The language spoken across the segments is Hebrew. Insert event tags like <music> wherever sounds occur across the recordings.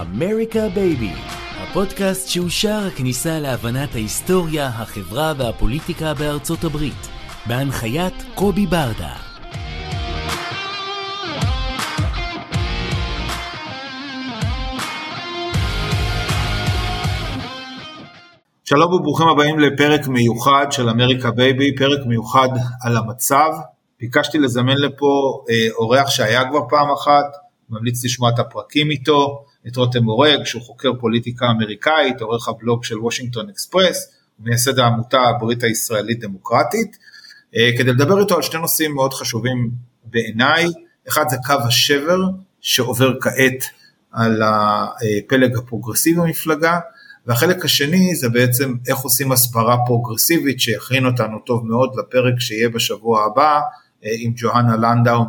אמריקה בייבי, הפודקאסט שהוא שער הכניסה להבנת ההיסטוריה, החברה והפוליטיקה בארצות הברית, בהנחיית קובי ברדה. שלום וברוכים הבאים לפרק מיוחד של אמריקה בייבי, פרק מיוחד על המצב. ביקשתי לזמן לפה אה, אורח שהיה כבר פעם אחת, ממליץ לשמוע את הפרקים איתו, את רותם אורג, שהוא חוקר פוליטיקה אמריקאית, עורך הבלוג של וושינגטון אקספרס, מייסד העמותה הברית הישראלית דמוקרטית, אה, כדי לדבר איתו על שני נושאים מאוד חשובים בעיניי, אחד זה קו השבר שעובר כעת על הפלג הפרוגרסיבי במפלגה, והחלק השני זה בעצם איך עושים הסברה פרוגרסיבית שיכין אותנו טוב מאוד לפרק שיהיה בשבוע הבא אה, עם ג'ואנה לנדאו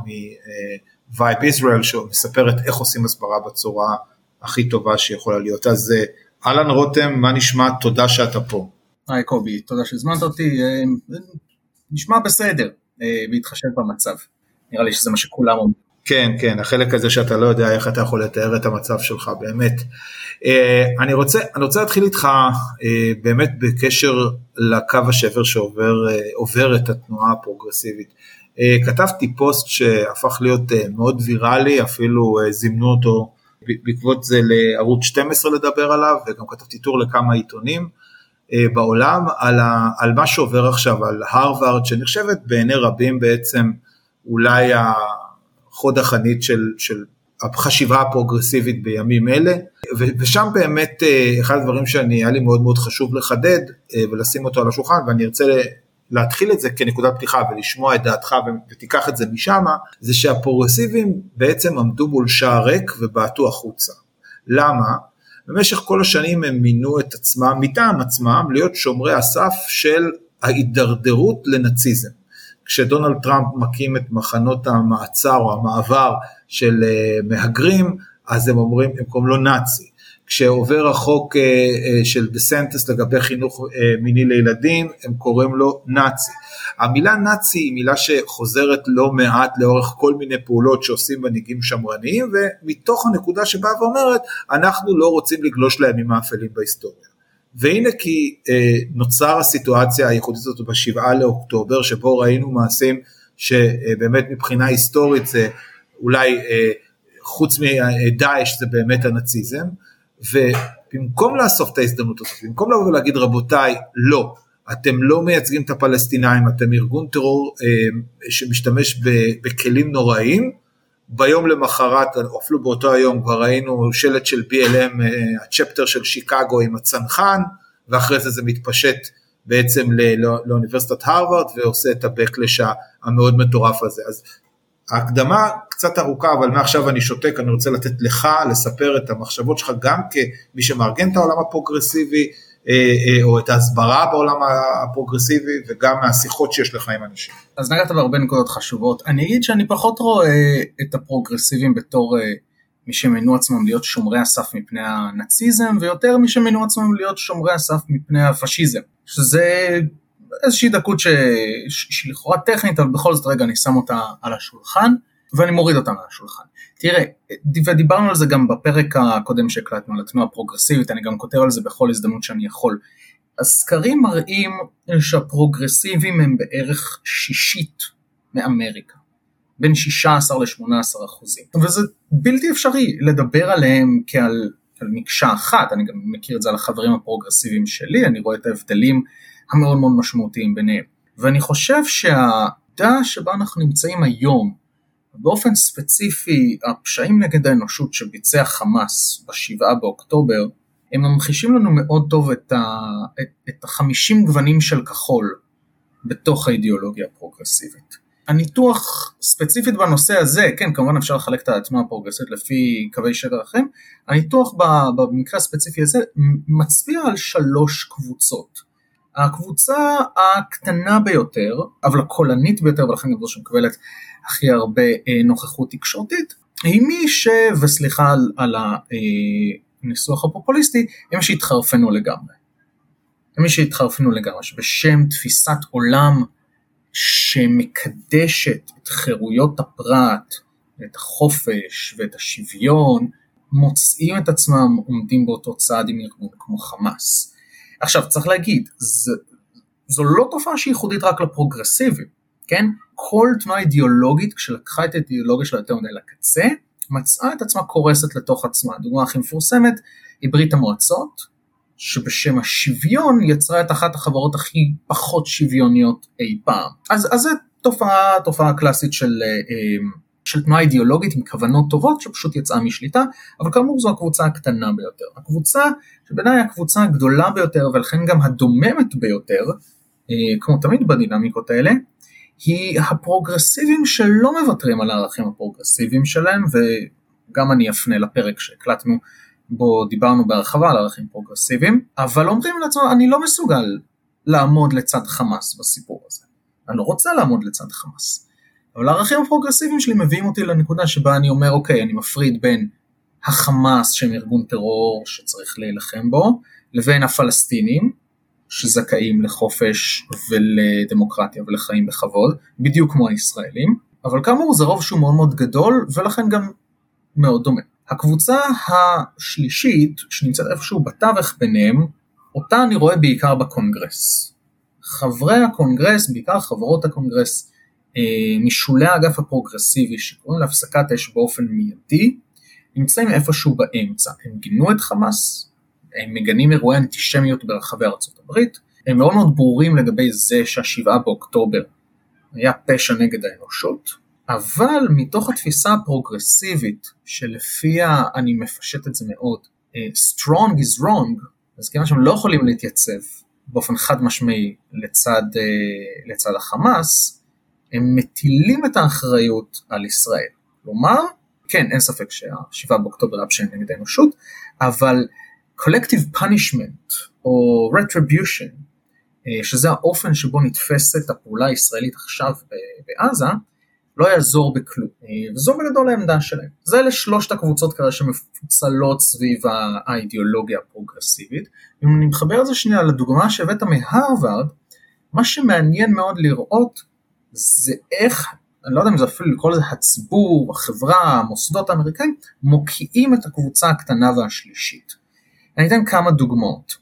מ Vibe Israel שמספרת איך עושים הסברה בצורה הכי טובה שיכולה להיות. אז אה, אהלן רותם, מה נשמע? תודה שאתה פה. היי קובי, תודה שהזמנת אותי, אה, נשמע בסדר, בהתחשב במצב, נראה לי שזה מה שכולם אומרים. כן, כן, החלק הזה שאתה לא יודע איך אתה יכול לתאר את המצב שלך, באמת. אה, אני רוצה, אני רוצה להתחיל איתך אה, באמת בקשר לקו השבר שעובר אה, את התנועה הפרוגרסיבית. כתבתי פוסט שהפך להיות מאוד ויראלי, אפילו זימנו אותו בעקבות זה לערוץ 12 לדבר עליו, וגם כתבתי טור לכמה עיתונים בעולם על, ה, על מה שעובר עכשיו, על הרווארד, שנחשבת בעיני רבים בעצם אולי חוד החנית של, של החשיבה הפרוגרסיבית בימים אלה, ושם באמת אה, אחד הדברים שאני, היה לי מאוד מאוד חשוב לחדד אה, ולשים אותו על השולחן, ואני ארצה להתחיל את זה כנקודת פתיחה ולשמוע את דעתך ותיקח את זה משם, זה שהפרוגרסיבים בעצם עמדו מול שער ריק ובעטו החוצה. למה? במשך כל השנים הם מינו את עצמם, מטעם עצמם, להיות שומרי הסף של ההידרדרות לנאציזם. כשדונלד טראמפ מקים את מחנות המעצר או המעבר של אה, מהגרים, אז הם אומרים, הם קוראים לו נאצי. כשעובר החוק אה, אה, של דה סנטס לגבי חינוך מיני לילדים, הם קוראים לו נאצי. המילה נאצי היא מילה שחוזרת לא מעט לאורך כל מיני פעולות שעושים מנהיגים שמרניים, ומתוך הנקודה שבאה ואומרת, אנחנו לא רוצים לגלוש לימים האפלים בהיסטוריה. והנה כי אה, נוצר הסיטואציה הייחודית הזאת בשבעה לאוקטובר, שבו ראינו מעשים שבאמת מבחינה היסטורית זה אולי אה, חוץ מדאעש זה באמת הנאציזם, ובמקום לאסוף את ההזדמנות הזאת, במקום לבוא ולהגיד רבותיי, לא, אתם לא מייצגים את הפלסטינאים, אתם ארגון טרור אה, שמשתמש בכלים נוראיים, ביום למחרת, אפילו באותו היום כבר ראינו שלט של BLM, אה, הצ'פטר של שיקגו עם הצנחן, ואחרי זה זה מתפשט בעצם לא, לאוניברסיטת הרווארד ועושה את ה backlash המאוד מטורף הזה. אז ההקדמה קצת ארוכה, אבל מעכשיו אני שותק, אני רוצה לתת לך לספר את המחשבות שלך גם כמי שמארגן את העולם הפרוגרסיבי, אה, אה, או את ההסברה בעולם הפרוגרסיבי וגם מהשיחות שיש לך עם אנשים. אז נגעת בהרבה נקודות חשובות. אני אגיד שאני פחות רואה את הפרוגרסיבים בתור אה, מי שמינו עצמם להיות שומרי הסף מפני הנאציזם, ויותר מי שמינו עצמם להיות שומרי הסף מפני הפשיזם. שזה איזושהי דקות שהיא לכאורה טכנית, אבל בכל זאת רגע אני שם אותה על השולחן, ואני מוריד אותה מהשולחן. תראה, ודיברנו על זה גם בפרק הקודם שהקלטנו על התנועה הפרוגרסיבית, אני גם כותב על זה בכל הזדמנות שאני יכול. הסקרים מראים שהפרוגרסיבים הם בערך שישית מאמריקה, בין 16 ל-18 אחוזים, וזה בלתי אפשרי לדבר עליהם כעל על מקשה אחת, אני גם מכיר את זה על החברים הפרוגרסיביים שלי, אני רואה את ההבדלים המאוד מאוד משמעותיים ביניהם. ואני חושב שהעובדה שבה אנחנו נמצאים היום, באופן ספציפי הפשעים נגד האנושות שביצע חמאס בשבעה באוקטובר, הם ממחישים לנו מאוד טוב את, ה, את, את החמישים גוונים של כחול בתוך האידיאולוגיה הפרוגרסיבית. הניתוח ספציפית בנושא הזה, כן כמובן אפשר לחלק את התנועה הפרוגרסית לפי קווי שדר אחרים, הניתוח במקרה הספציפי הזה מצביע על שלוש קבוצות. הקבוצה הקטנה ביותר, אבל הקולנית ביותר ולכן גם זו שמקבלת הכי הרבה אה, נוכחות תקשורתית, היא מי ש... וסליחה על, על הניסוח הפופוליסטי, הם שהתחרפנו לגמרי. הם שהתחרפנו לגמרי, שבשם תפיסת עולם שמקדשת את חירויות הפרט, את החופש ואת השוויון, מוצאים את עצמם עומדים באותו צעד עם ארגון כמו חמאס. עכשיו צריך להגיד, זו, זו לא תופעה שהיא ייחודית רק לפרוגרסיבים, כן? כל תנועה אידיאולוגית כשלקחה את האידיאולוגיה שלה יותר מדי לקצה, מצאה את עצמה קורסת לתוך עצמה. הדוגמה הכי מפורסמת היא ברית המועצות, שבשם השוויון יצרה את אחת החברות הכי פחות שוויוניות אי פעם. אז, אז זו תופעה, תופעה קלאסית של, אה, של תנועה אידיאולוגית עם כוונות טובות שפשוט יצאה משליטה, אבל כאמור זו הקבוצה הקטנה ביותר. הקבוצה שבעיניי הקבוצה הגדולה ביותר ולכן גם הדוממת ביותר, אה, כמו תמיד בדינמיקות האלה, היא הפרוגרסיבים שלא מוותרים על הערכים הפרוגרסיביים שלהם, וגם אני אפנה לפרק שהקלטנו בו דיברנו בהרחבה על ערכים פרוגרסיביים, אבל אומרים לעצמם אני לא מסוגל לעמוד לצד חמאס בסיפור הזה. אני לא רוצה לעמוד לצד חמאס. אבל הערכים הפרוגרסיביים שלי מביאים אותי לנקודה שבה אני אומר אוקיי אני מפריד בין החמאס שהם ארגון טרור שצריך להילחם בו לבין הפלסטינים שזכאים לחופש ולדמוקרטיה ולחיים בכבוד בדיוק כמו הישראלים אבל כאמור זה רוב שהוא מאוד מאוד גדול ולכן גם מאוד דומה. הקבוצה השלישית שנמצאת איפשהו בתווך ביניהם, אותה אני רואה בעיקר בקונגרס. חברי הקונגרס, בעיקר חברות הקונגרס, משולי האגף הפרוגרסיבי שקוראים להפסקת אש באופן מיידי, נמצאים איפשהו באמצע. הם גינו את חמאס, הם מגנים אירועי אנטישמיות ברחבי ארצות הברית, הם מאוד מאוד ברורים לגבי זה שהשבעה באוקטובר היה פשע נגד האנושות, אבל מתוך התפיסה הפרוגרסיבית שלפיה אני מפשט את זה מאוד, uh, strong is wrong, אז כיוון שהם לא יכולים להתייצב באופן חד משמעי לצד, uh, לצד החמאס, הם מטילים את האחריות על ישראל. כלומר, כן, אין ספק שהשבעה באוקטובר היה פשעים נגד האנושות, אבל collective punishment או retribution, uh, שזה האופן שבו נתפסת הפעולה הישראלית עכשיו בעזה, לא יעזור בכלום, אה, וזו בגדול העמדה שלהם. זה לשלושת הקבוצות כרגע שמפוצלות סביב האידיאולוגיה הפרוגרסיבית. אם אני מחבר את זה שנייה לדוגמה שהבאת מהרווארד, מה שמעניין מאוד לראות זה איך, אני לא יודע אם זה אפילו לקרוא לזה הציבור, החברה, המוסדות האמריקאים, מוקיעים את הקבוצה הקטנה והשלישית. אני אתן כמה דוגמאות.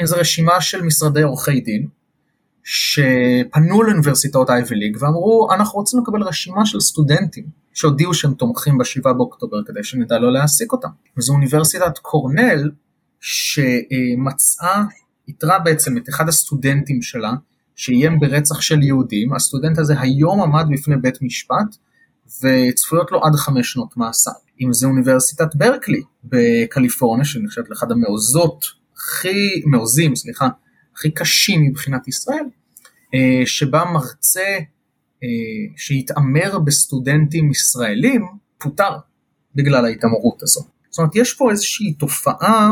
אם זו רשימה של משרדי עורכי דין, שפנו לאוניברסיטאות אייבי ליג ואמרו אנחנו רוצים לקבל רשימה של סטודנטים שהודיעו שהם תומכים בשבעה באוקטובר כדי שנדע לא להעסיק אותם. וזו אוניברסיטת קורנל שמצאה, איתרה בעצם את אחד הסטודנטים שלה שאיים ברצח של יהודים, הסטודנט הזה היום עמד בפני בית משפט וצפויות לו עד חמש שנות מאסר. אם זה אוניברסיטת ברקלי בקליפורניה שנחשבת לאחד המעוזות הכי, מעוזים, סליחה, הכי קשים מבחינת ישראל, אה, שבה מרצה אה, שהתעמר בסטודנטים ישראלים פוטר בגלל ההתעמרות הזו. זאת אומרת יש פה איזושהי תופעה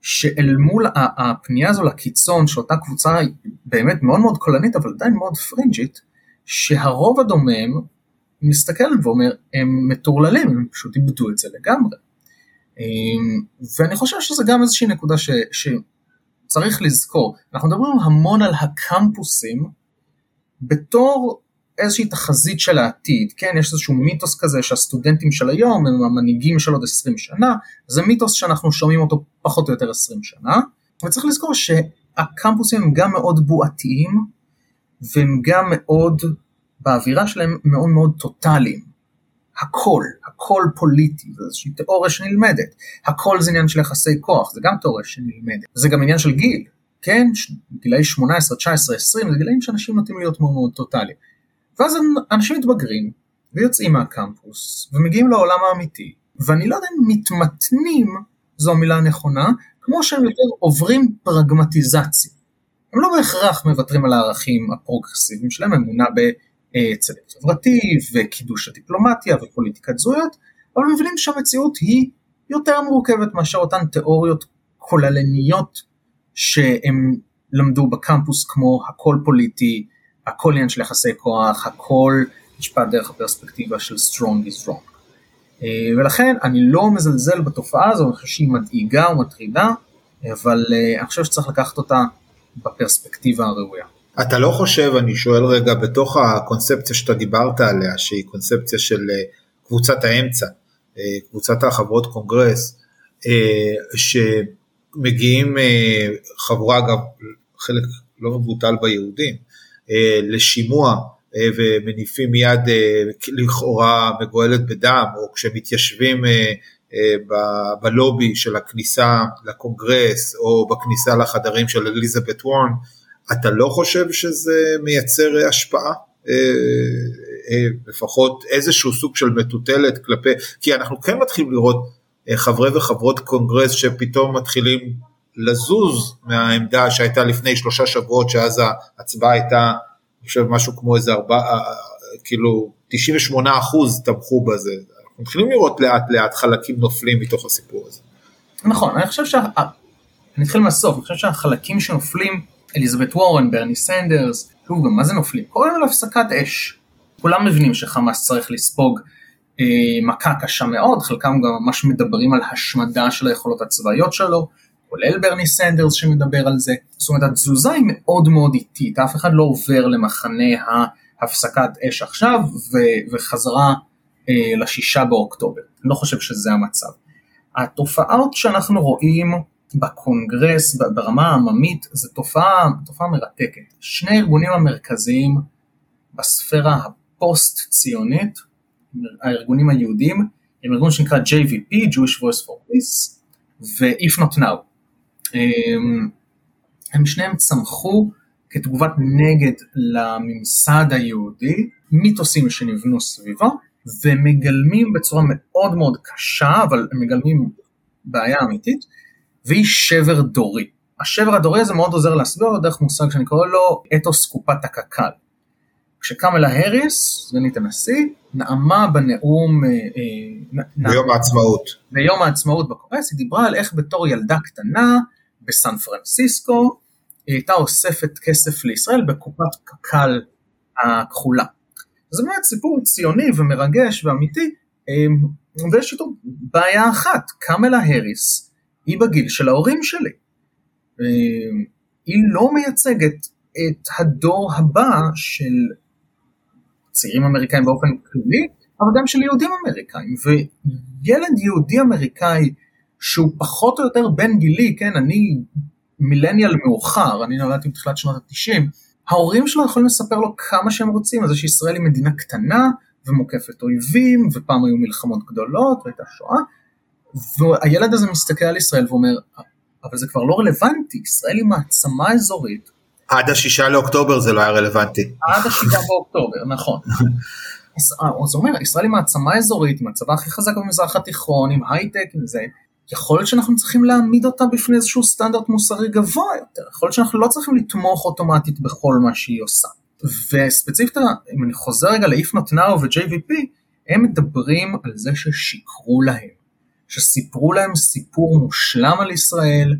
שאל מול הפנייה הזו לקיצון שאותה קבוצה באמת מאוד מאוד קולנית אבל עדיין מאוד פרינג'ית, שהרוב הדומם מסתכל ואומר הם מטורללים, הם פשוט איבדו את זה לגמרי. אה, ואני חושב שזה גם איזושהי נקודה ש, שצריך לזכור, אנחנו מדברים המון על הקמפוסים בתור איזושהי תחזית של העתיד, כן, יש איזשהו מיתוס כזה שהסטודנטים של היום הם המנהיגים של עוד 20 שנה, זה מיתוס שאנחנו שומעים אותו פחות או יותר 20 שנה, וצריך לזכור שהקמפוסים הם גם מאוד בועתיים, והם גם מאוד, באווירה שלהם מאוד מאוד טוטאליים. הכל, הכל פוליטי, זו איזושהי תיאוריה שנלמדת, הכל זה עניין של יחסי כוח, זה גם תיאוריה שנלמדת, זה גם עניין של גיל, כן, גילאי 18, 19, 20, זה גילאים שאנשים נוטים להיות מאוד מאוד טוטאליים. ואז אנשים מתבגרים ויוצאים מהקמפוס ומגיעים לעולם האמיתי, ואני לא יודע אם מתמתנים, זו המילה הנכונה, כמו שהם יותר עוברים פרגמטיזציה. הם לא בהכרח מוותרים על הערכים הפרוגרסיביים שלהם, אמונה אה, צדק חברתי וקידוש הדיפלומטיה ופוליטיקת זהויות, אבל מבינים שהמציאות היא יותר מורכבת מאשר אותן תיאוריות כוללניות שהם למדו בקמפוס כמו הכל פוליטי, הכל עניין של יחסי כוח, הכל נשפט דרך הפרספקטיבה של strong is wrong. אה, ולכן אני לא מזלזל בתופעה הזו, אני חושב שהיא מדאיגה ומטרידה, אבל אה, אני חושב שצריך לקחת אותה בפרספקטיבה הראויה. אתה לא חושב, אני שואל רגע, בתוך הקונספציה שאתה דיברת עליה, שהיא קונספציה של אה, קבוצת האמצע, קבוצת החברות קונגרס, שמגיעים חבורה, אגב, חלק לא מבוטל ביהודים, לשימוע אה, ומניפים יד אה, לכאורה מגואלת בדם, או כשמתיישבים אה, בלובי של הכניסה לקונגרס, או בכניסה לחדרים של אליזבת וורן, אתה לא חושב שזה מייצר השפעה? לפחות איזשהו סוג של מטוטלת כלפי, כי אנחנו כן מתחילים לראות חברי וחברות קונגרס שפתאום מתחילים לזוז מהעמדה שהייתה לפני שלושה שבועות שאז ההצבעה הייתה חושב משהו כמו איזה ארבע, אה, אה, כאילו 98 אחוז תמכו בזה, אנחנו מתחילים לראות לאט לאט חלקים נופלים מתוך הסיפור הזה. נכון, אני חושב שה... אני אתחיל מהסוף, אני חושב שהחלקים שנופלים, אליזבת וורן, ברני סנדרס, שוב גם מה זה נופלים? קוראים על הפסקת אש. כולם מבינים שחמאס צריך לספוג אה, מכה קשה מאוד, חלקם גם ממש מדברים על השמדה של היכולות הצבאיות שלו, כולל ברני סנדרס שמדבר על זה. זאת אומרת התזוזה היא מאוד מאוד איטית, אף אחד לא עובר למחנה ההפסקת אש עכשיו ו- וחזרה אה, לשישה באוקטובר. אני לא חושב שזה המצב. התופעות שאנחנו רואים בקונגרס ברמה העממית זו תופעה, תופעה מרתקת. שני הארגונים המרכזיים בספירה הפוסט ציונית, הארגונים היהודים, הם ארגון שנקרא JVP, Jewish Voice for Peace, ו-If Not Now. אמ, הם שניהם צמחו כתגובת נגד לממסד היהודי, מיתוסים שנבנו סביבו, ומגלמים בצורה מאוד מאוד קשה, אבל הם מגלמים בעיה אמיתית, והיא שבר דורי. השבר הדורי הזה מאוד עוזר להסביר לו דרך מושג שאני קורא לו אתוס קופת הקק"ל. כשקמלה האריס, סגנית הנשיא, נאמה בנאום... אה, אה, ביום העצמאות. ביום העצמאות בקונגרס, היא דיברה על איך בתור ילדה קטנה, בסן פרנסיסקו, היא הייתה אוספת כסף לישראל בקופת קק"ל הכחולה. זה באמת סיפור ציוני ומרגש ואמיתי, אמ, ויש איתו בעיה אחת, קמלה האריס היא בגיל של ההורים שלי. אמ, היא לא מייצגת את הדור הבא של צעירים אמריקאים באופן כללי, אבל גם של יהודים אמריקאים. וילד יהודי אמריקאי שהוא פחות או יותר בן גילי, כן, אני מילניאל מאוחר, אני נולדתי בתחילת שנות ה-90, ההורים שלו יכולים לספר לו כמה שהם רוצים על זה שישראל היא מדינה קטנה ומוקפת אויבים, ופעם היו מלחמות גדולות והייתה שואה, והילד הזה מסתכל על ישראל ואומר, אבל זה כבר לא רלוונטי, ישראל היא מעצמה אזורית. עד השישה לאוקטובר זה לא היה רלוונטי. עד השישה באוקטובר, נכון. אז הוא אומר, ישראל היא מעצמה אזורית, עם הצבא הכי חזק במזרח התיכון, עם הייטק, עם זה, יכול להיות שאנחנו צריכים להעמיד אותה בפני איזשהו סטנדרט מוסרי גבוה יותר, יכול להיות שאנחנו לא צריכים לתמוך אוטומטית בכל מה שהיא עושה. וספציפית, אם אני חוזר רגע ל-If ו-JVP, הם מדברים על זה ששיקרו להם, שסיפרו להם סיפור מושלם על ישראל,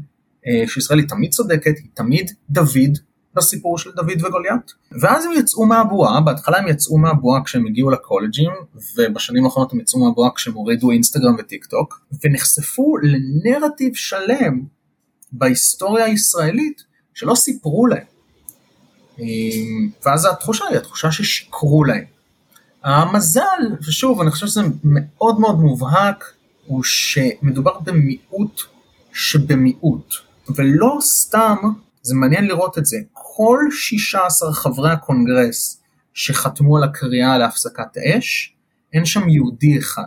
אה, שישראל היא תמיד צודקת, היא תמיד דוד, בסיפור של דוד וגוליית. ואז הם יצאו מהבועה, בהתחלה הם יצאו מהבועה כשהם הגיעו לקולג'ים, ובשנים האחרונות הם יצאו מהבועה כשהם הורידו אינסטגרם וטיק טוק, ונחשפו לנרטיב שלם בהיסטוריה הישראלית שלא סיפרו להם. ואז התחושה היא התחושה ששיקרו להם. המזל, ושוב אני חושב שזה מאוד מאוד מובהק, הוא שמדובר במיעוט שבמיעוט, ולא סתם זה מעניין לראות את זה. כל 16 חברי הקונגרס שחתמו על הקריאה להפסקת האש, אין שם יהודי אחד.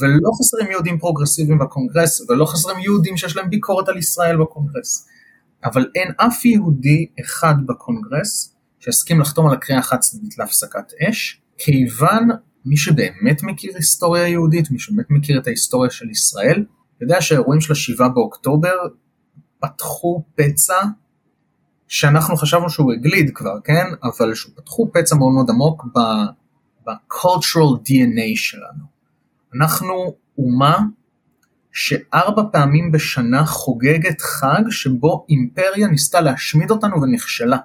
ולא חסרים יהודים פרוגרסיביים בקונגרס, ולא חסרים יהודים שיש להם ביקורת על ישראל בקונגרס. אבל אין אף יהודי אחד בקונגרס שהסכים לחתום על הקריאה החד צדדית להפסקת אש, כיוון מי שבאמת מכיר היסטוריה יהודית, מי שבאמת מכיר את ההיסטוריה של ישראל, יודע שהאירועים של השבעה באוקטובר פתחו פצע שאנחנו חשבנו שהוא הגליד כבר, כן? אבל שפתחו פצע מאוד מאוד עמוק ב-cultural DNA שלנו. אנחנו אומה שארבע פעמים בשנה חוגגת חג שבו אימפריה ניסתה להשמיד אותנו ונכשלה.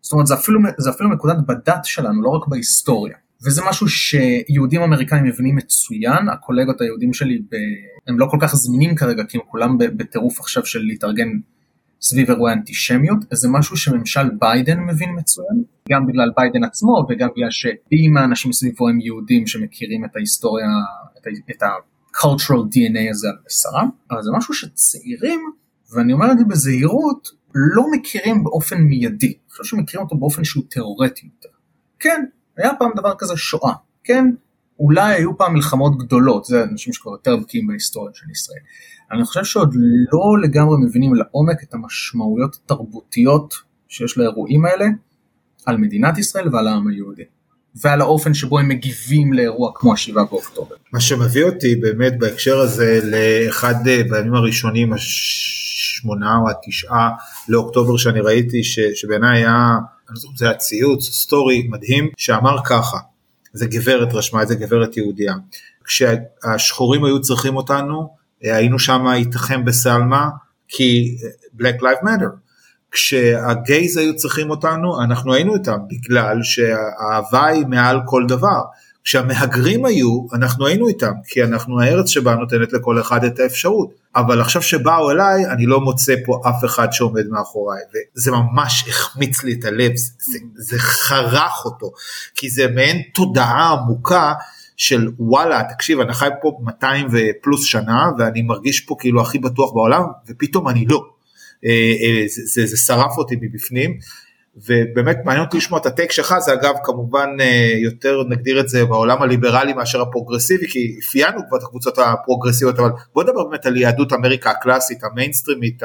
זאת אומרת, זה אפילו, זה אפילו מקודד בדת שלנו, לא רק בהיסטוריה. וזה משהו שיהודים אמריקאים מבינים מצוין, הקולגות היהודים שלי ב... הם לא כל כך זמינים כרגע, כי הם כולם בטירוף עכשיו של להתארגן סביב אירועי אנטישמיות, זה משהו שממשל ביידן מבין מצוין, גם בגלל ביידן עצמו וגם בגלל שאם האנשים סביבו הם יהודים שמכירים את ההיסטוריה, את, את ה-cultural DNA הזה על בשרם, אבל זה משהו שצעירים, ואני אומר את זה בזהירות, לא מכירים באופן מיידי, אני חושב שמכירים אותו באופן שהוא תיאורטי יותר. כן, היה פעם דבר כזה שואה, כן, אולי היו פעם מלחמות גדולות, זה אנשים שכבר יותר בקיאים בהיסטוריה של ישראל. אני חושב שעוד לא לגמרי מבינים לעומק את המשמעויות התרבותיות שיש לאירועים האלה על מדינת ישראל ועל העם היהודי. ועל האופן שבו הם מגיבים לאירוע כמו השבעה באוקטובר. מה שמביא אותי באמת בהקשר הזה לאחד אה, בימים הראשונים, השמונה או התשעה לאוקטובר שאני ראיתי, שבעיניי היה, אני לא זוכר אם זה היה ציוץ, סטורי מדהים, שאמר ככה, זה גברת רשמה את זה, גברת יהודייה, כשהשחורים היו צריכים אותנו, היינו שם איתכם בסלמה, כי Black Lives Matter. כשהגייז היו צריכים אותנו, אנחנו היינו איתם, בגלל שהאהבה היא מעל כל דבר. כשהמהגרים היו, אנחנו היינו איתם, כי אנחנו הארץ שבה נותנת לכל אחד את האפשרות. אבל עכשיו שבאו אליי, אני לא מוצא פה אף אחד שעומד מאחוריי, וזה ממש החמיץ לי את הלב, זה, זה, חרך אותו, כי זה מעין תודעה עמוקה של וואלה תקשיב אני חי פה 200 ופלוס שנה ואני מרגיש פה כאילו הכי בטוח בעולם ופתאום אני לא. אה, אה, זה, זה, זה שרף אותי מבפנים ובאמת מעניין אותי לשמוע את ה take שלך זה אגב כמובן אה, יותר נגדיר את זה בעולם הליברלי מאשר הפרוגרסיבי כי אפיינו כבר את הקבוצות הפרוגרסיביות אבל בוא נדבר באמת על יהדות אמריקה הקלאסית המיינסטרימית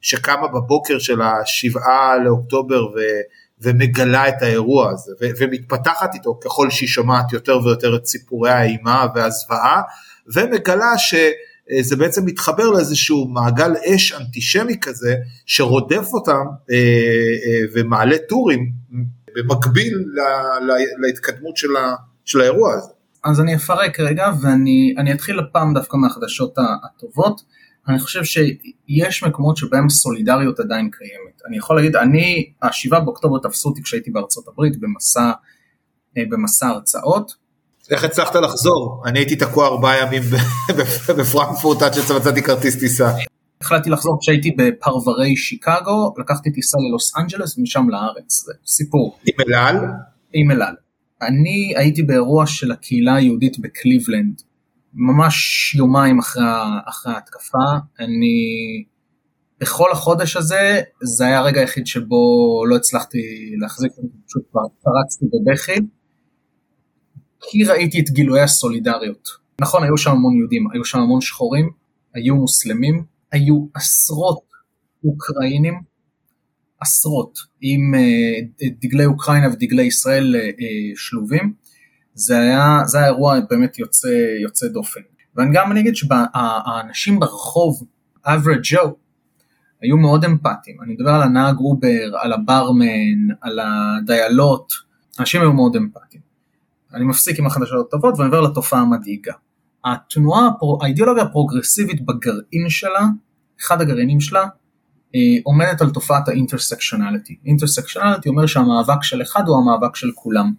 שקמה בבוקר של השבעה לאוקטובר ו... ומגלה את האירוע הזה ו- ומתפתחת איתו ככל שהיא שומעת יותר ויותר את סיפורי האימה והזוועה ומגלה שזה בעצם מתחבר לאיזשהו מעגל אש אנטישמי כזה שרודף אותם אה, אה, ומעלה טורים במקביל לה, לה, להתקדמות של, האירוע הזה. אז אני אפרק רגע ואני אתחיל הפעם דווקא מהחדשות הטובות. אני חושב שיש מקומות שבהם סולידריות עדיין קיימת. אני יכול להגיד, אני, השבעה באוקטובר תפסו אותי כשהייתי בארצות הברית במסע, אה, במסע הרצאות. איך הצלחת לחזור? אני הייתי תקוע ארבעה ימים <laughs> בפרנקפורט עד שמצאתי כרטיס טיסה. החלטתי לחזור כשהייתי בפרברי שיקגו, לקחתי טיסה ללוס אנג'לס ומשם לארץ, זה סיפור. עם אל על? עם אל על. אני הייתי באירוע של הקהילה היהודית בקליבלנד ממש יומיים אחרי, אחרי ההתקפה, אני בכל החודש הזה, זה היה הרגע היחיד שבו לא הצלחתי להחזיק, פשוט פרצתי בבכי, כי ראיתי את גילויי הסולידריות. נכון, היו שם המון יהודים, היו שם המון שחורים, היו מוסלמים, היו עשרות אוקראינים, עשרות, עם אה, דגלי אוקראינה ודגלי ישראל אה, שלובים. זה היה, זה היה אירוע באמת יוצא, יוצא דופן. ואני גם אגיד שהאנשים ברחוב, average Joe, היו מאוד אמפתיים. אני מדבר על הנהג אובר, על הברמן, על הדיילות, אנשים היו מאוד אמפתיים. אני מפסיק עם החדשות הטובות ואני עובר לתופעה המדאיגה. התנועה, האידיאולוגיה הפרוגרסיבית בגרעין שלה, אחד הגרעינים שלה, אה, עומדת על תופעת ה intersectionality. intersectionality אומר שהמאבק של אחד הוא המאבק של כולם.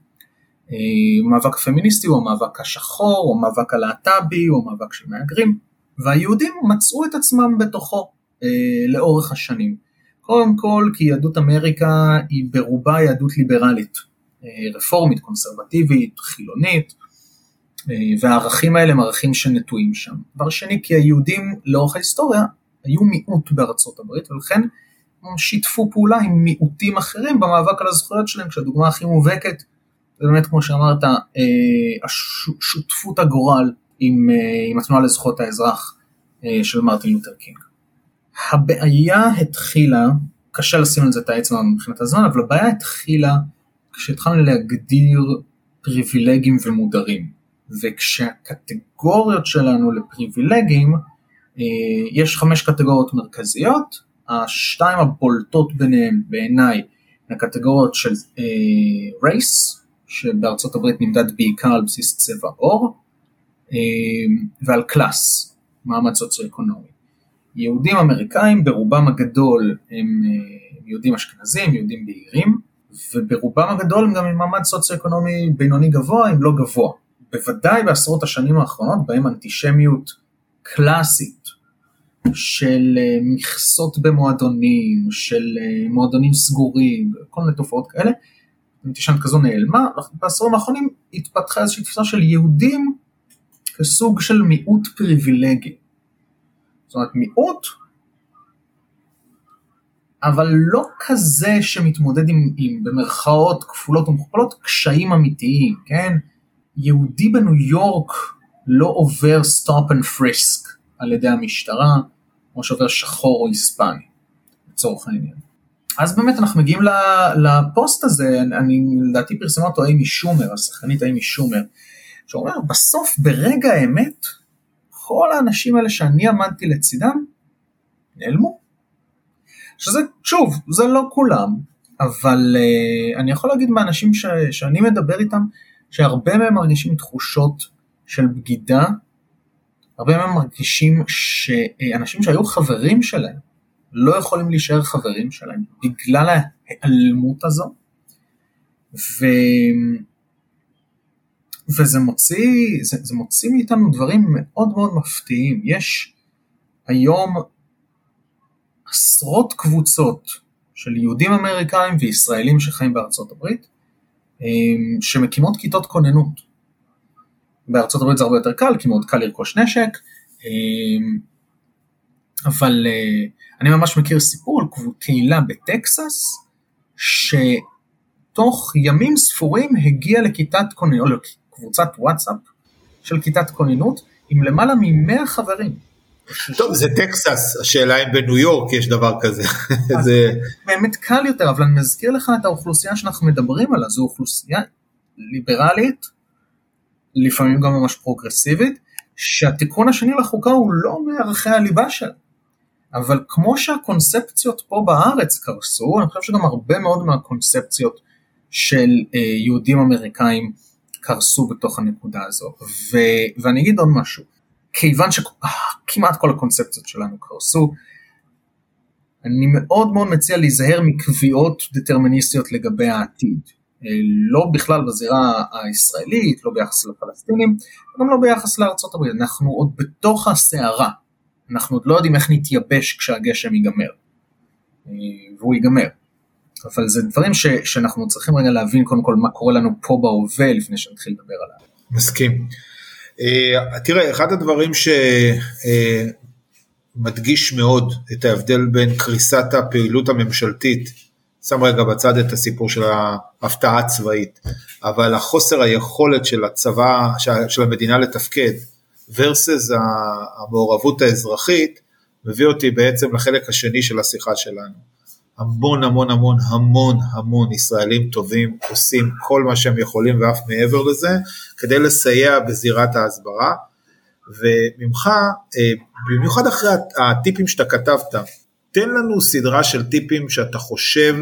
המאבק אה, הפמיניסטי הוא המאבק השחור, הוא המאבק הלהט"בי, הוא המאבק של מהגרים, והיהודים מצאו את עצמם בתוכו אה, לאורך השנים. קודם כל כי יהדות אמריקה היא ברובה יהדות ליברלית, רפורמית, קונסרבטיבית, חילונית, אה, והערכים האלה הם ערכים שנטועים שם. דבר שני כי היהודים לאורך ההיסטוריה היו מיעוט בארצות הברית ולכן הם שיתפו פעולה עם מיעוטים אחרים במאבק על הזכויות שלהם, כשהדוגמה הכי מובהקת ובאמת כמו שאמרת, אה, שותפות הגורל עם, אה, עם התנועה לזכויות האזרח אה, של מרטין לותר קינג. הבעיה התחילה, קשה לשים על זה את האצבע מבחינת הזמן, אבל הבעיה התחילה כשהתחלנו להגדיר פריבילגים ומודרים. וכשהקטגוריות שלנו לפריבילגים, יש חמש קטגוריות מרכזיות, השתיים הבולטות ביניהם בעיניי הקטגוריות של race, אה, שבארצות הברית נמדד בעיקר על בסיס צבע עור, אה, ועל class, מעמד סוציו-אקונומי. יהודים אמריקאים ברובם הגדול הם יהודים אשכנזים, יהודים בהירים, וברובם הגדול הם גם עם מעמד סוציו-אקונומי בינוני גבוה, אם לא גבוה. בוודאי בעשרות השנים האחרונות בהם אנטישמיות קלאסית של אה, מכסות במועדונים, של אה, מועדונים סגורים, כל מיני תופעות כאלה, אנטישמיות כזו נעלמה, בעשורים האחרונים התפתחה איזושהי תפיסה של יהודים כסוג של מיעוט פריבילגי. זאת אומרת מיעוט אבל לא כזה שמתמודד עם, עם במרכאות כפולות ומכופלות קשיים אמיתיים, כן? יהודי בניו יורק לא עובר stop and frisk על ידי המשטרה, כמו שעובר שחור או היספני, לצורך העניין. אז באמת אנחנו מגיעים לפוסט הזה, אני לדעתי פרסמה אותו אימי שומר, השחקנית אימי שומר, שאומר בסוף ברגע האמת, כל האנשים האלה שאני עמדתי לצידם, נעלמו. שזה, שוב, זה לא כולם, אבל uh, אני יכול להגיד מהאנשים ש, שאני מדבר איתם, שהרבה מהם מרגישים תחושות של בגידה, הרבה מהם מרגישים שאנשים שהיו חברים שלהם לא יכולים להישאר חברים שלהם בגלל ההיעלמות הזו, ו... וזה מוציא, זה, זה מוציא מאיתנו דברים מאוד מאוד מפתיעים. יש היום עשרות קבוצות של יהודים אמריקאים וישראלים שחיים בארצות הברית, אמ, שמקימות כיתות כוננות. בארצות הברית זה הרבה יותר קל, כי מאוד קל לרכוש נשק, אמ, אבל אה, אני ממש מכיר סיפור על קהילה בטקסס, שתוך ימים ספורים הגיע לכיתת כוננות, לקבוצת וואטסאפ של כיתת כוננות, עם למעלה מ-100 חברים. טוב, זה טקסס, השאלה אם בניו יורק יש דבר כזה. זה באמת קל יותר, אבל אני מזכיר לך את האוכלוסייה שאנחנו מדברים עליה, זו אוכלוסייה ליברלית, לפעמים גם ממש פרוגרסיבית, שהתיקון השני לחוקה הוא לא מערכי הליבה שלה. אבל כמו שהקונספציות פה בארץ קרסו, אני חושב שגם הרבה מאוד מהקונספציות של אה, יהודים אמריקאים קרסו בתוך הנקודה הזו. ו, ואני אגיד עוד משהו, כיוון שכמעט כל הקונספציות שלנו קרסו, אני מאוד מאוד מציע להיזהר מקביעות דטרמיניסטיות לגבי העתיד. אה, לא בכלל בזירה הישראלית, לא ביחס לפלסטינים, גם לא ביחס לארצות הברית. אנחנו עוד בתוך הסערה, אנחנו עוד לא יודעים איך נתייבש כשהגשם ייגמר. אה, והוא ייגמר. אבל זה דברים ש, שאנחנו צריכים רגע להבין קודם כל מה קורה לנו פה בהווה לפני שנתחיל לדבר עליו. מסכים. אה, תראה, אחד הדברים שמדגיש מאוד את ההבדל בין קריסת הפעילות הממשלתית, שם רגע בצד את הסיפור של ההפתעה הצבאית, אבל החוסר היכולת של הצבא, של המדינה לתפקד, versus המעורבות האזרחית, מביא אותי בעצם לחלק השני של השיחה שלנו. המון המון המון המון המון ישראלים טובים עושים כל מה שהם יכולים ואף מעבר לזה כדי לסייע בזירת ההסברה. וממך אה, במיוחד אחרי הטיפים שאתה כתבת תן לנו סדרה של טיפים שאתה חושב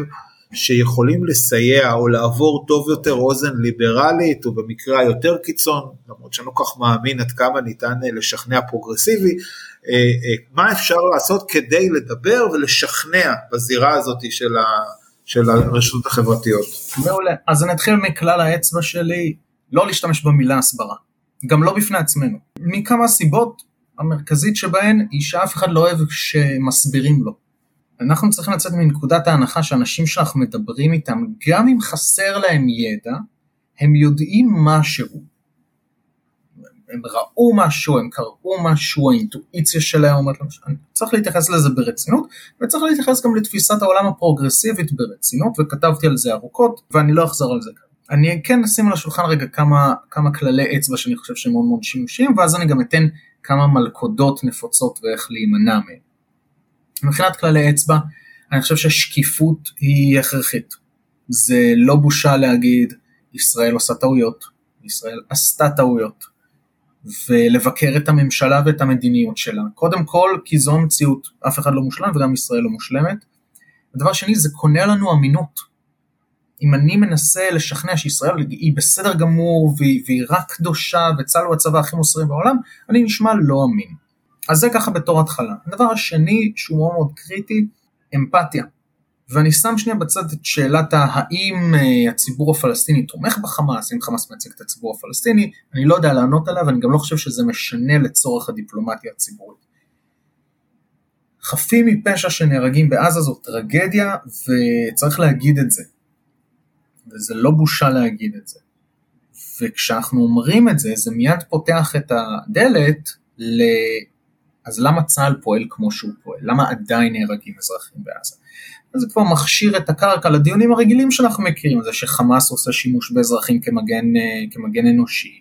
שיכולים לסייע או לעבור טוב יותר אוזן ליברלית או במקרה היותר קיצון למרות שאני לא כך מאמין עד כמה ניתן אה, לשכנע פרוגרסיבי מה אפשר לעשות כדי לדבר ולשכנע בזירה הזאת של, ה, של הרשתות החברתיות. מעולה, אז אני אתחיל מכלל האצבע שלי, לא להשתמש במילה הסברה, גם לא בפני עצמנו, מכמה סיבות, המרכזית שבהן היא שאף אחד לא אוהב שמסבירים לו. אנחנו צריכים לצאת מנקודת ההנחה שאנשים שאנחנו מדברים איתם, גם אם חסר להם ידע, הם יודעים משהו. הם ראו משהו, הם קראו משהו, האינטואיציה שלהם אומרת להם, צריך להתייחס לזה ברצינות, וצריך להתייחס גם לתפיסת העולם הפרוגרסיבית ברצינות, וכתבתי על זה ארוכות, ואני לא אחזור על זה כאן. אני כן אשים על השולחן רגע כמה, כמה כללי אצבע שאני חושב שהם מאוד מאוד שימושיים, ואז אני גם אתן כמה מלכודות נפוצות ואיך להימנע מהם. מבחינת כללי אצבע, אני חושב ששקיפות היא הכרחית. זה לא בושה להגיד, ישראל עושה טעויות, ישראל עשתה טעויות. ולבקר את הממשלה ואת המדיניות שלה. קודם כל, כי זו המציאות, אף אחד לא מושלם וגם ישראל לא מושלמת. הדבר שני, זה קונה לנו אמינות. אם אני מנסה לשכנע שישראל היא בסדר גמור והיא, והיא רק קדושה וצה"ל הוא הצבא הכי מוסרי בעולם, אני נשמע לא אמין. אז זה ככה בתור התחלה. הדבר השני שהוא מאוד מאוד קריטי, אמפתיה. ואני שם שנייה בצד את שאלת האם אה, הציבור הפלסטיני תומך בחמאס, אם חמאס מייצג את הציבור הפלסטיני, אני לא יודע לענות עליו, אני גם לא חושב שזה משנה לצורך הדיפלומטיה הציבורית. חפים מפשע שנהרגים בעזה זו טרגדיה וצריך להגיד את זה. וזה לא בושה להגיד את זה. וכשאנחנו אומרים את זה, זה מיד פותח את הדלת ל... אז למה צה"ל פועל כמו שהוא פועל? למה עדיין נהרגים אזרחים בעזה? אז זה כבר מכשיר את הקרקע לדיונים הרגילים שאנחנו מכירים, זה שחמאס עושה שימוש באזרחים כמגן, אה, כמגן אנושי,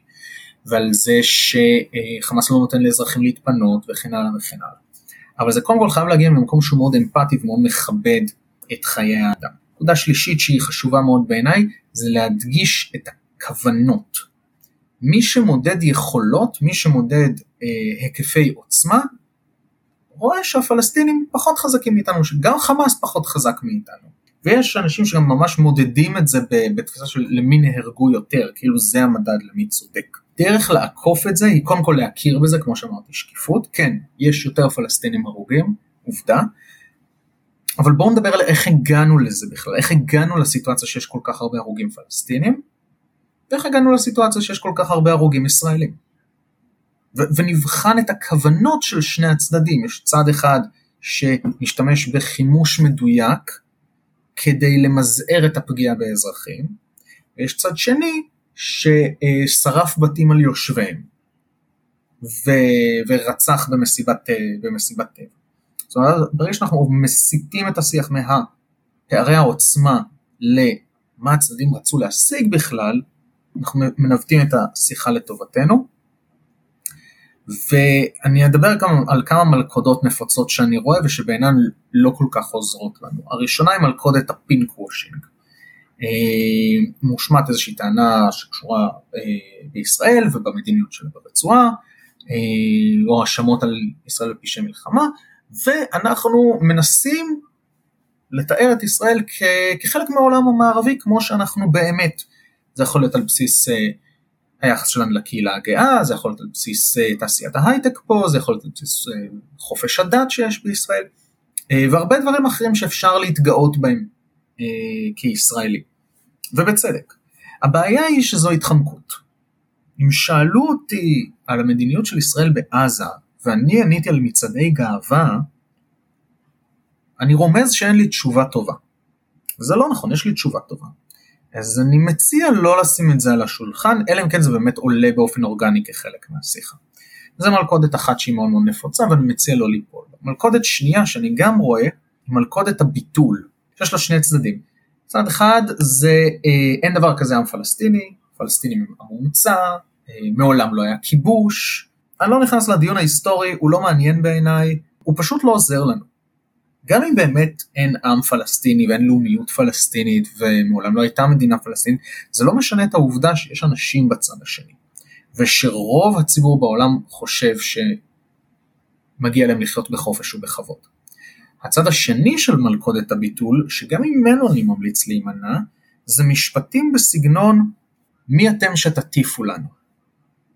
ועל זה שחמאס לא נותן לאזרחים להתפנות וכן הלאה וכן הלאה. אבל זה קודם כל חייב להגיע ממקום שהוא מאוד אמפתי ומאוד מכבד את חיי האדם. נקודה שלישית שהיא חשובה מאוד בעיניי, זה להדגיש את הכוונות. מי שמודד יכולות, מי שמודד אה, היקפי עוצמה, רואה שהפלסטינים פחות חזקים מאיתנו, שגם חמאס פחות חזק מאיתנו. ויש אנשים שגם ממש מודדים את זה בתפיסה של למי נהרגו יותר, כאילו זה המדד למי צודק. דרך לעקוף את זה היא קודם כל להכיר בזה, כמו שאמרתי, שקיפות, כן, יש יותר פלסטינים הרוגים, עובדה, אבל בואו נדבר על איך הגענו לזה בכלל, איך הגענו לסיטואציה שיש כל כך הרבה הרוגים פלסטינים, ואיך הגענו לסיטואציה שיש כל כך הרבה הרוגים ישראלים. ונבחן את הכוונות של שני הצדדים, יש צד אחד שמשתמש בחימוש מדויק כדי למזער את הפגיעה באזרחים, ויש צד שני ששרף בתים על יושביהם ו- ורצח במסיבת, במסיבת טבע. זאת אומרת, ברגע שאנחנו מסיטים את השיח מהפערי העוצמה למה הצדדים רצו להשיג בכלל, אנחנו מנווטים את השיחה לטובתנו. ואני אדבר גם על כמה מלכודות נפוצות שאני רואה ושבעינן לא כל כך עוזרות לנו. הראשונה היא מלכודת הפינק וושינג. אה, מושמעת איזושהי טענה שקשורה אה, בישראל ובמדיניות שלה ברצועה, אה, או האשמות על ישראל בפשעי מלחמה, ואנחנו מנסים לתאר את ישראל כחלק מהעולם המערבי כמו שאנחנו באמת. זה יכול להיות על בסיס היחס שלנו לקהילה הגאה, זה יכול להיות על בסיס תעשיית ההייטק פה, זה יכול להיות על בסיס חופש הדת שיש בישראל, והרבה דברים אחרים שאפשר להתגאות בהם כישראלי, ובצדק. הבעיה היא שזו התחמקות. אם שאלו אותי על המדיניות של ישראל בעזה, ואני עניתי על מצעדי גאווה, אני רומז שאין לי תשובה טובה. וזה לא נכון, יש לי תשובה טובה. אז אני מציע לא לשים את זה על השולחן, אלא אם כן זה באמת עולה באופן אורגני כחלק מהשיחה. זו מלכודת אחת שהיא מאוד מאוד נפוצה ואני מציע לא ליפול. מלכודת שנייה שאני גם רואה היא מלכודת הביטול, שיש לה שני צדדים. צד אחד זה אה, אין דבר כזה עם פלסטיני, פלסטינים הם המומצא, אה, מעולם לא היה כיבוש, אני לא נכנס לדיון ההיסטורי, הוא לא מעניין בעיניי, הוא פשוט לא עוזר לנו. גם אם באמת אין עם פלסטיני ואין לאומיות פלסטינית ומעולם לא הייתה מדינה פלסטינית, זה לא משנה את העובדה שיש אנשים בצד השני. ושרוב הציבור בעולם חושב שמגיע להם לחיות בחופש ובכבוד. הצד השני של מלכודת הביטול, שגם ממנו אני ממליץ להימנע, זה משפטים בסגנון מי אתם שתטיפו לנו?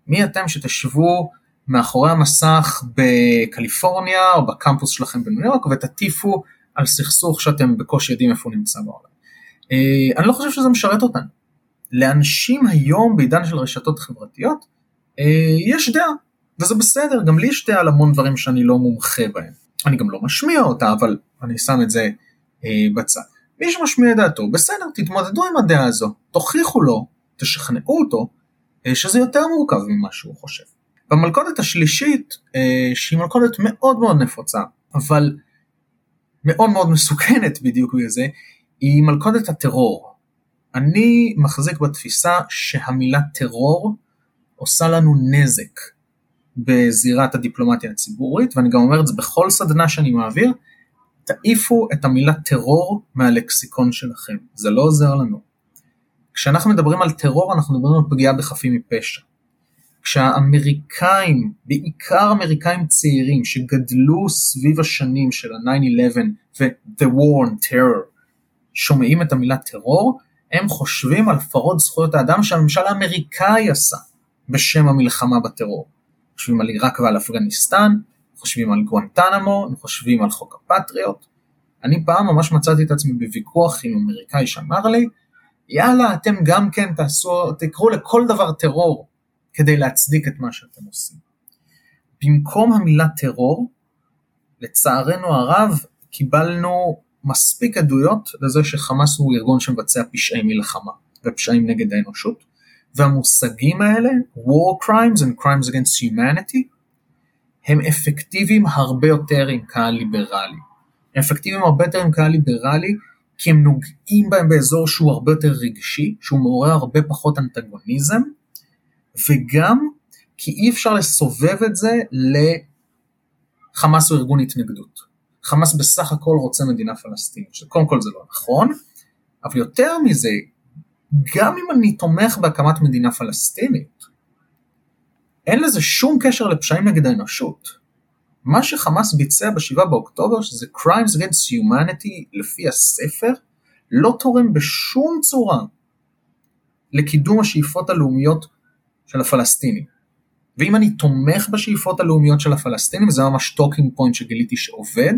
מי אתם שתשבו מאחורי המסך בקליפורניה או בקמפוס שלכם בניו יורק ותטיפו על סכסוך שאתם בקושי יודעים איפה הוא נמצא בעולם. אה, אני לא חושב שזה משרת אותנו. לאנשים היום בעידן של רשתות חברתיות אה, יש דעה, וזה בסדר, גם לי יש דעה על המון דברים שאני לא מומחה בהם. אני גם לא משמיע אותה, אבל אני שם את זה אה, בצד. מי שמשמיע את דעתו, בסדר, תתמודדו עם הדעה הזו, תוכיחו לו, תשכנעו אותו, שזה יותר מורכב ממה שהוא חושב. במלכודת השלישית, אה, שהיא מלכודת מאוד מאוד נפוצה, אבל מאוד מאוד מסוכנת בדיוק בגלל זה, היא מלכודת הטרור. אני מחזיק בתפיסה שהמילה טרור עושה לנו נזק בזירת הדיפלומטיה הציבורית, ואני גם אומר את זה בכל סדנה שאני מעביר, תעיפו את המילה טרור מהלקסיקון שלכם, זה לא עוזר לנו. כשאנחנו מדברים על טרור אנחנו מדברים על פגיעה בחפים מפשע. כשהאמריקאים, בעיקר אמריקאים צעירים שגדלו סביב השנים של ה-9-11 ו-The War on Terror, שומעים את המילה טרור, הם חושבים על הפרות זכויות האדם שהממשל האמריקאי עשה בשם המלחמה בטרור. חושבים על עיראק ועל אפגניסטן, חושבים על גואנטנמו, חושבים על חוק הפטריוט. אני פעם ממש מצאתי את עצמי בוויכוח עם אמריקאי שאמר לי, יאללה, אתם גם כן תעשו, תקראו לכל דבר טרור כדי להצדיק את מה שאתם עושים. במקום המילה טרור, לצערנו הרב, קיבלנו מספיק עדויות לזה שחמאס הוא ארגון שמבצע פשעי מלחמה ופשעים נגד האנושות, והמושגים האלה, war crimes and crimes against humanity, הם אפקטיביים הרבה יותר עם קהל ליברלי. הם אפקטיביים הרבה יותר עם קהל ליברלי כי הם נוגעים בהם באזור שהוא הרבה יותר רגשי, שהוא מעורר הרבה פחות אנטגוניזם, וגם כי אי אפשר לסובב את זה לחמאס הוא ארגון התנגדות. חמאס בסך הכל רוצה מדינה פלסטינית, שקודם כל זה לא נכון, אבל יותר מזה, גם אם אני תומך בהקמת מדינה פלסטינית, אין לזה שום קשר לפשעים נגד האנושות. מה שחמאס ביצע ב-7 באוקטובר, שזה Crimes Against Humanity לפי הספר, לא תורם בשום צורה לקידום השאיפות הלאומיות של הפלסטינים. ואם אני תומך בשאיפות הלאומיות של הפלסטינים, זה ממש talking point שגיליתי שעובד,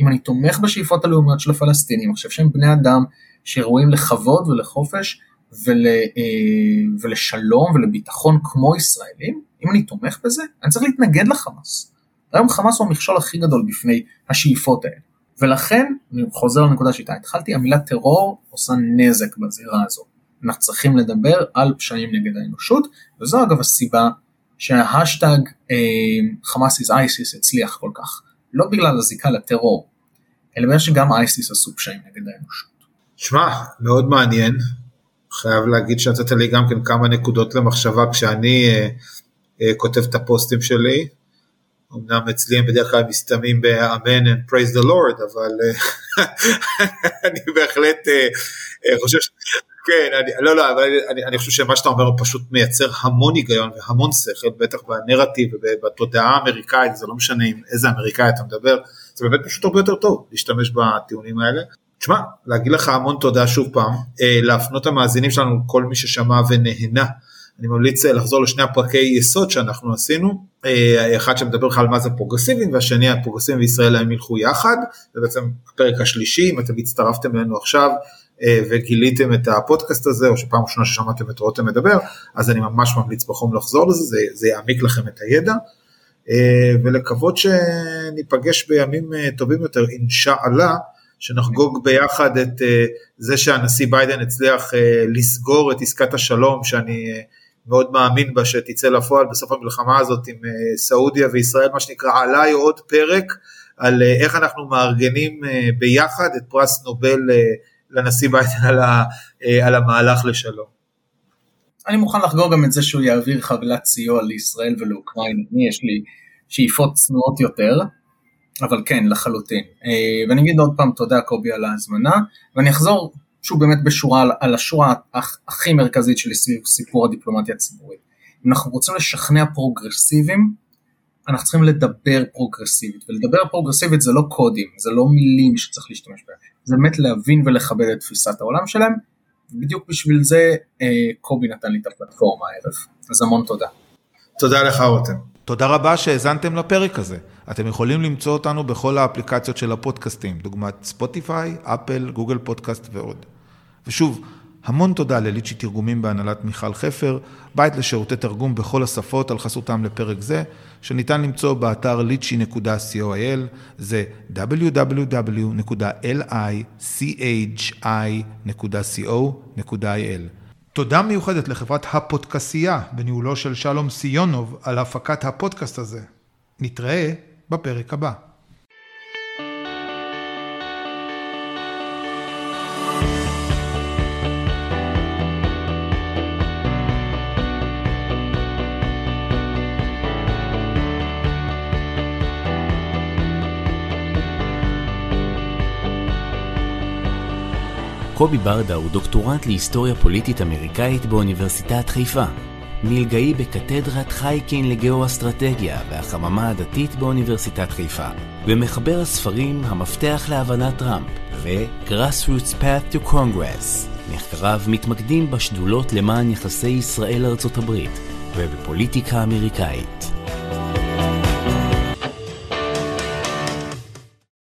אם אני תומך בשאיפות הלאומיות של הפלסטינים, אני חושב שהם בני אדם שראויים לכבוד ולחופש ול, אה, ולשלום ולביטחון כמו ישראלים, אם אני תומך בזה, אני צריך להתנגד לחמאס. היום חמאס הוא המכשול הכי גדול בפני השאיפות האלה. ולכן, אני חוזר לנקודה שאיתה התחלתי, המילה טרור עושה נזק בזירה הזו. אנחנו צריכים לדבר על פשעים נגד האנושות, וזו אגב הסיבה שההשטג אה, חמאס is ISIS הצליח כל כך. לא בגלל הזיקה לטרור, אלא בגלל שגם אייסיס עשו פשעים נגד האנושות. שמע, מאוד מעניין. חייב להגיד שנתת לי גם כן כמה נקודות למחשבה כשאני אה, אה, כותב את הפוסטים שלי. אמנם אצלי הם בדרך כלל מסתמים באמן and praise the Lord, אבל אה, <laughs> אני בהחלט אה, אה, חושב, כן, אני, לא, לא, אבל אני, אני חושב שמה שאתה אומר פשוט מייצר המון היגיון והמון שכל, בטח בנרטיב ובתודעה האמריקאית, זה לא משנה עם איזה אמריקאי אתה מדבר, זה באמת פשוט הרבה יותר טוב להשתמש בטיעונים האלה. תשמע, להגיד לך המון תודה שוב פעם, להפנות המאזינים שלנו, כל מי ששמע ונהנה. אני ממליץ לחזור לשני הפרקי יסוד שאנחנו עשינו, אחד שמדבר לך על מה זה פרוגרסיבים והשני הפרוגרסיבים וישראל הם ילכו יחד, זה בעצם הפרק השלישי, אם אתם הצטרפתם אלינו עכשיו וגיליתם את הפודקאסט הזה או שפעם ראשונה ששמעתם את רותם מדבר, אז אני ממש ממליץ בחום לחזור לזה, זה, זה יעמיק לכם את הידע. ולקוות שניפגש בימים טובים יותר, אינשאללה, שנחגוג ביחד את זה שהנשיא ביידן הצליח לסגור את עסקת השלום שאני מאוד מאמין בה שתצא לפועל בסוף המלחמה הזאת עם אה, סעודיה וישראל, מה שנקרא עליי עוד פרק על אה, איך אנחנו מארגנים אה, ביחד את פרס נובל לנשיא ביידן על, ה, על המהלך לשלום. אני מוכן לחגוג גם את זה שהוא יעביר חבילת סיוע לישראל ולאוקראינה, אני יש לי שאיפות צנועות יותר, אבל כן, לחלוטין. ואני אגיד עוד פעם תודה קובי על ההזמנה, ואני אחזור שהוא באמת בשורה על השורה הכי מרכזית של סיפור הדיפלומטיה הציבורית. אם אנחנו רוצים לשכנע פרוגרסיבים, אנחנו צריכים לדבר פרוגרסיבית, ולדבר פרוגרסיבית זה לא קודים, זה לא מילים שצריך להשתמש בהם, זה באמת להבין ולכבד את תפיסת העולם שלהם, ובדיוק בשביל זה אה, קובי נתן לי את הפלטפורמה הערב, אז המון תודה. תודה לך רותם. תודה רבה שהאזנתם לפרק הזה. אתם יכולים למצוא אותנו בכל האפליקציות של הפודקאסטים, דוגמת ספוטיפיי, אפל, גוגל פודקאסט ועוד. ושוב, המון תודה לליצ'י תרגומים בהנהלת מיכל חפר, בית לשירותי תרגום בכל השפות על חסותם לפרק זה, שניתן למצוא באתר lichy.coil, זה www.lichi.co.il. תודה מיוחדת לחברת הפודקסייה בניהולו של שלום סיונוב על הפקת הפודקאסט הזה. נתראה בפרק הבא. קובי ברדה הוא דוקטורנט להיסטוריה פוליטית אמריקאית באוניברסיטת חיפה. מלגאי בקתדרת חייקין לגאו-אסטרטגיה והחממה הדתית באוניברסיטת חיפה, ומחבר הספרים המפתח להבנת טראמפ ו-Grassroots Path to Congress. מחקריו מתמקדים בשדולות למען יחסי ישראל-ארצות הברית ובפוליטיקה אמריקאית.